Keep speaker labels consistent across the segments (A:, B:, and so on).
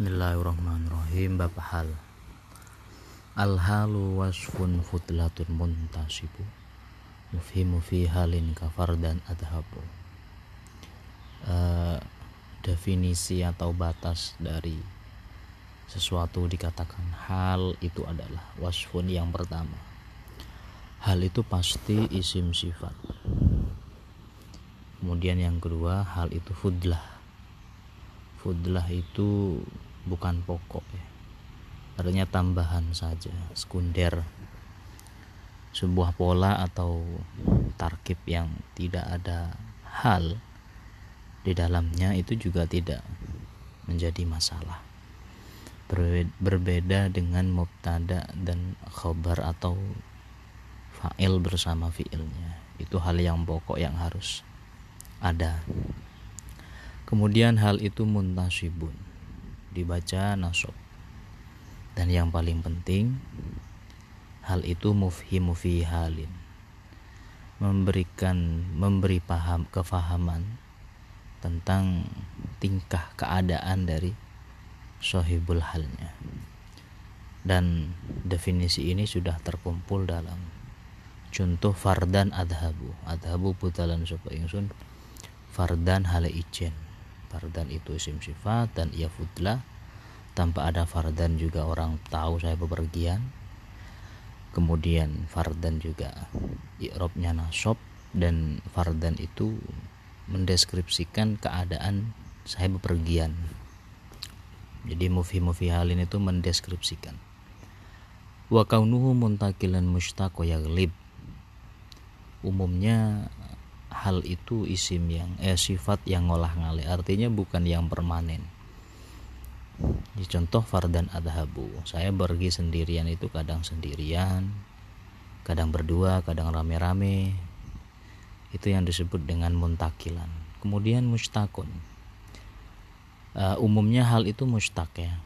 A: Bismillahirrahmanirrahim. Bab hal. Al-halu wasfun futlatun muntasibu. Mufhimu fi halin kafar dan adhabu. Uh, Definisi atau batas dari sesuatu dikatakan hal itu adalah wasfun yang pertama. Hal itu pasti isim sifat. Kemudian yang kedua hal itu fudlah. Fudlah itu bukan pokok ya. Artinya tambahan saja sekunder. Sebuah pola atau tarkib yang tidak ada hal di dalamnya itu juga tidak menjadi masalah. Berbeda dengan mubtada dan khobar atau fa'il bersama fi'ilnya. Itu hal yang pokok yang harus ada. Kemudian hal itu muntasibun dibaca nasab. Dan yang paling penting hal itu mufhimu fi halin. Memberikan memberi paham kefahaman tentang tingkah keadaan dari sohibul halnya. Dan definisi ini sudah terkumpul dalam contoh fardan adhabu. Adhabu putalan supaya ingsun fardan hale ijen fardan itu isim sifat dan ia fudlah. Tanpa ada fardan juga orang tahu saya bepergian. Kemudian fardan juga i'robnya nasob dan fardan itu mendeskripsikan keadaan saya bepergian. Jadi mufi mufi halin itu mendeskripsikan. Wa kaunuhu muntakilan mustaq yaglib. Umumnya hal itu isim yang eh sifat yang ngolah ngale artinya bukan yang permanen. Di contoh fardan adhabu. Saya pergi sendirian itu kadang sendirian kadang berdua kadang rame-rame. Itu yang disebut dengan muntakilan. Kemudian mustakun. Uh, umumnya hal itu mustak ya.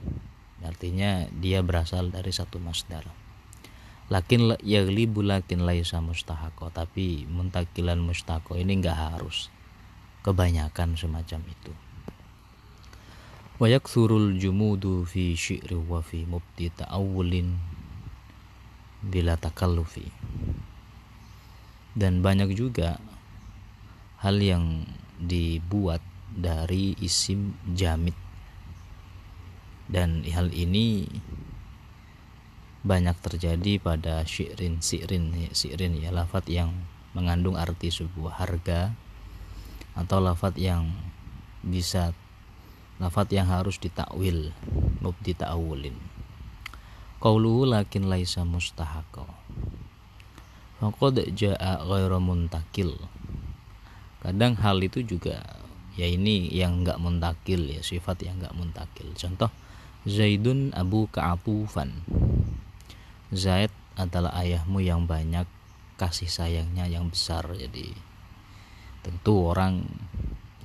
A: Artinya dia berasal dari satu masdar lakin yaglibu lakin laisa mustahako tapi muntakilan mustahako ini enggak harus. Kebanyakan semacam itu. Wayak surul jumudu fi syi'ri wa fi mubti ta'awulin bila takallufi dan banyak juga hal yang dibuat dari isim jamit. Dan hal ini banyak terjadi pada syirin sirin sirin ya lafat yang mengandung arti sebuah harga atau lafat yang bisa lafat yang harus ditakwil mubdi ta'awulin. Qauluhu lakin laisa mustahaqo faqad jaa ghairu muntakil. Kadang hal itu juga ya ini yang enggak muntakil ya sifat yang enggak muntakil. Contoh Zaidun abu ka'atufan Zaid adalah ayahmu yang banyak kasih sayangnya yang besar. Jadi tentu orang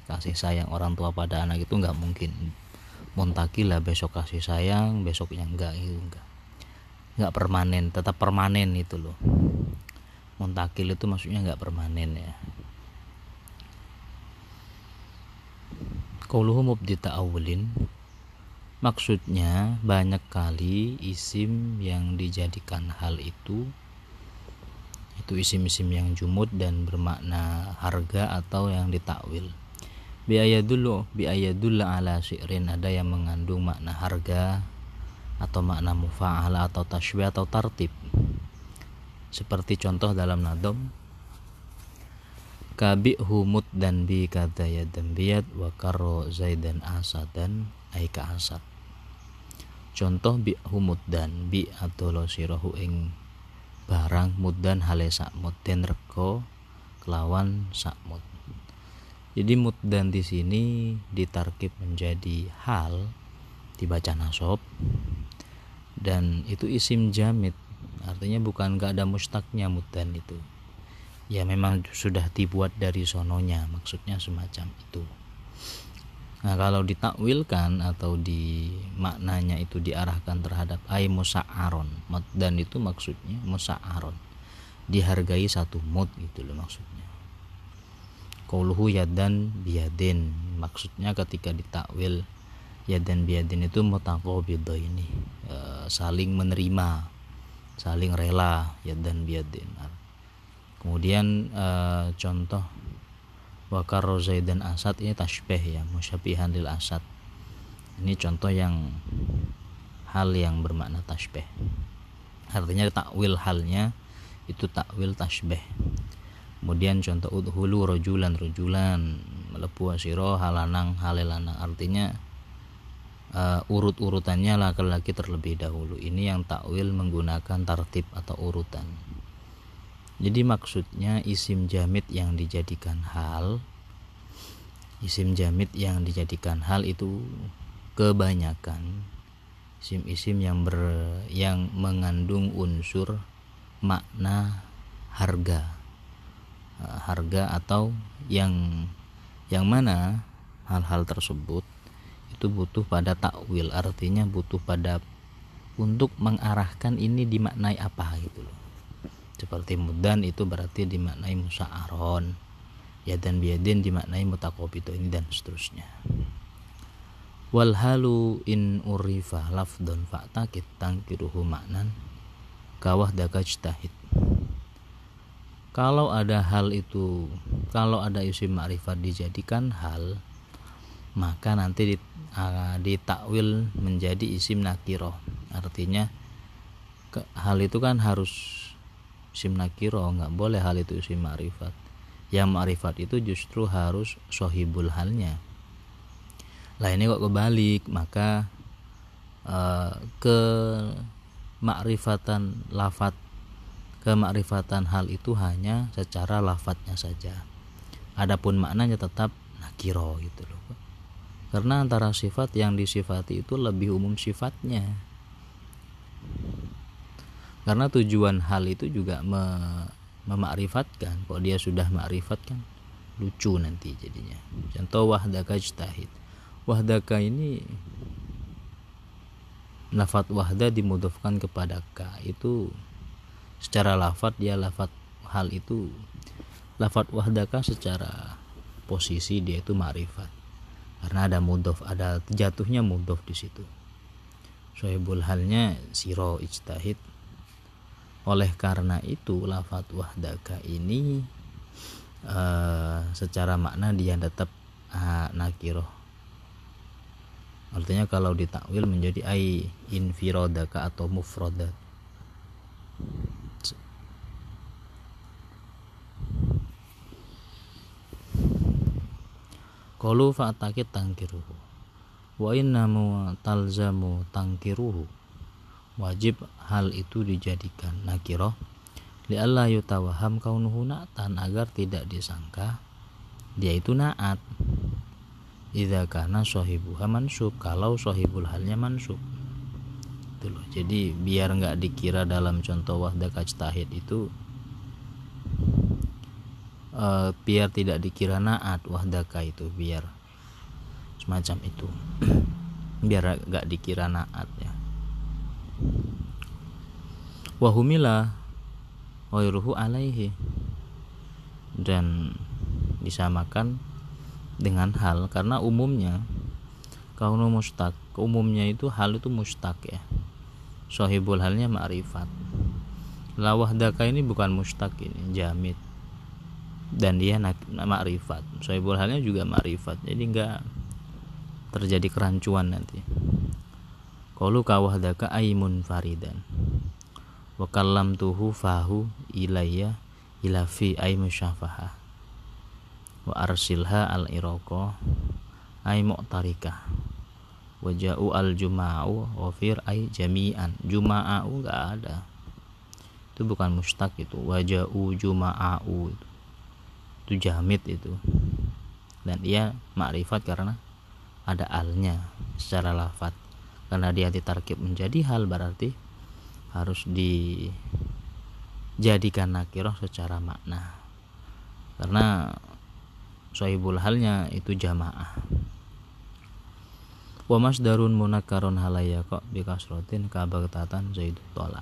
A: kasih sayang orang tua pada anak itu nggak mungkin muntakil lah besok kasih sayang besoknya enggak itu enggak nggak permanen tetap permanen itu loh. Muntakil itu maksudnya nggak permanen ya. Qauluhu mubdita awalin Maksudnya banyak kali isim yang dijadikan hal itu itu isim-isim yang jumud dan bermakna harga atau yang ditakwil. Biaya dulu, biaya dulu ala syi'rin ada yang mengandung makna harga atau makna mufa'ala atau tashbih atau tartib. Seperti contoh dalam nadom kabi humut dan bi kata ya wa karo zaidan asadan aika asad contoh bi humud dan bi atau lo sirohu ing barang mudan hale sakmut den rego kelawan sakmut jadi dan di sini ditarkib menjadi hal dibaca nasob dan itu isim jamit. Artinya bukan gak ada mustaknya mudan itu. Ya memang sudah dibuat dari sononya maksudnya semacam itu Nah, kalau ditakwilkan atau di maknanya itu diarahkan terhadap ay musa'aron dan itu maksudnya musa'aron. Dihargai satu mut gitu loh maksudnya. Qauluhu yadan biyadin. Maksudnya ketika ditakwil ya dan biadin itu mutaqabidah ini e, saling menerima saling rela ya dan biadin kemudian e, contoh wakar Zaid dan Asad ini tasbih ya musyabihan lil Asad. Ini contoh yang hal yang bermakna tasbih artinya takwil halnya itu takwil tasbih kemudian contoh udhulu rojulan rojulan melebu asiro halanang halelanang. Artinya uh, urut-urutannya laki-laki terlebih dahulu. Ini yang takwil menggunakan tartib atau urutan jadi maksudnya isim jamit yang dijadikan hal isim jamit yang dijadikan hal itu kebanyakan isim-isim yang ber yang mengandung unsur makna harga. Eh, harga atau yang yang mana hal-hal tersebut itu butuh pada takwil artinya butuh pada untuk mengarahkan ini dimaknai apa gitu loh seperti mudan itu berarti dimaknai musa'aron. Ya dan biadin dimaknai mutakobito ini dan seterusnya. Wal halu in urifa lafdon fa'takit tangkiruhu maknan kawah dakajtahid kalau ada hal itu kalau ada isim ma'rifat dijadikan hal maka nanti ditakwil menjadi isim nakiroh artinya hal itu kan harus isim nakiro nggak boleh hal itu isim ma'rifat. Yang ma'rifat itu justru harus sohibul halnya. Lah ini kok kebalik? Maka uh, ke makrifatan lafat kemakrifatan hal itu hanya secara lafadznya saja. Adapun maknanya tetap nakiro gitu loh. Karena antara sifat yang disifati itu lebih umum sifatnya karena tujuan hal itu juga me, memakrifatkan kalau dia sudah makrifatkan lucu nanti jadinya. Contoh wahdaka jtahid wahdaka ini lafat wahda dimudofkan kepada ka. Itu secara lafat dia lafat hal itu lafat wahdaka secara posisi dia itu ma'rifat karena ada mudof ada jatuhnya mudof di situ. Sohibul halnya siro ijtahid oleh karena itu lafat wahdaka ini uh, secara makna dia tetap uh, nakiroh. Artinya kalau ditakwil menjadi ai infirodaka atau mufrodat Qalu fa'takit tangkiruhu wa innamu talzamu tangkiruhu wajib hal itu dijadikan nakiroh li'alla yutawaham kaunuhu na'tan agar tidak disangka dia itu naat. Idza kana sahibuha mansub kalau sahibul halnya mansub. Itu loh. Jadi biar nggak dikira dalam contoh wahda kajtahid itu uh, biar tidak dikira naat wahdaka itu biar semacam itu. Biar nggak dikira naat ya wahumila wairuhu alaihi. Dan disamakan dengan hal karena umumnya kaunu mustaq umumnya itu hal itu mustaq ya. Sohibul halnya ma'rifat. Lawah daka ini bukan mustaq ini jamit. Dan dia ma'rifat. Sohibul halnya juga ma'rifat. Jadi enggak terjadi kerancuan nanti Qalu kawahdaka aimun faridan. Wa tuhu fahu ilayya ila fi ay musyafaha. Wa arsilha al iroko ay mu'tarika. Wa ja'u al juma'u wa fir ay jami'an. Juma'u enggak ada. Itu bukan mustaq itu. Wa ja'u juma'u itu. Itu itu. Dan dia makrifat karena ada alnya secara lafat karena dia ditarkib menjadi hal berarti harus dijadikan nakiroh secara makna. Karena sohibul halnya itu jamaah. Wa masdarun munakaron halaya kok bikasrotin kabagtatan zaidu tola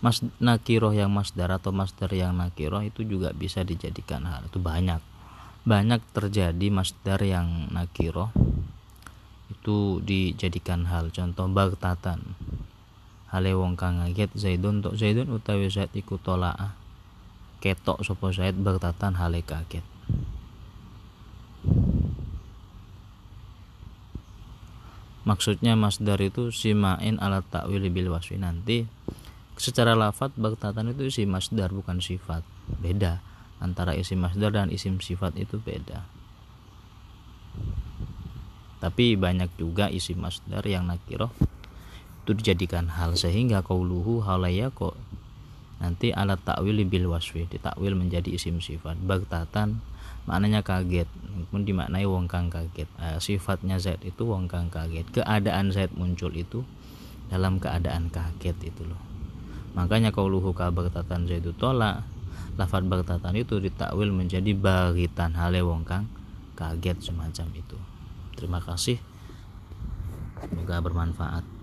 A: mas nakiroh yang masdar atau masdar yang nakiroh itu juga bisa dijadikan hal itu banyak banyak terjadi masdar yang nakiro. Itu dijadikan hal. Contoh bagtatan. Hale wong kang ngaget Zaidun untuk Zaidun utawi Zaid iku tolaa ketok sapa Zaid bagtatan hale kaget. Maksudnya masdar itu simain alat takwil bil waswi. Nanti secara lafat bagtatan itu isi masdar bukan sifat. Beda antara isim masdar dan isim sifat itu beda. Tapi banyak juga isim masdar yang nakiroh. Itu dijadikan hal sehingga kauluhu halaya kok nanti alat takwil bil waswi ditakwil menjadi isim sifat. Bagtatan maknanya kaget. Pun dimaknai wong kang kaget. Uh, sifatnya Z itu wong kang kaget. Keadaan Z muncul itu dalam keadaan kaget itu loh. Makanya kauluhu kabagtatan itu tolak lafat bagtatan itu ditakwil menjadi bagitan hale wong kang. Kaget semacam itu. Terima kasih. Semoga bermanfaat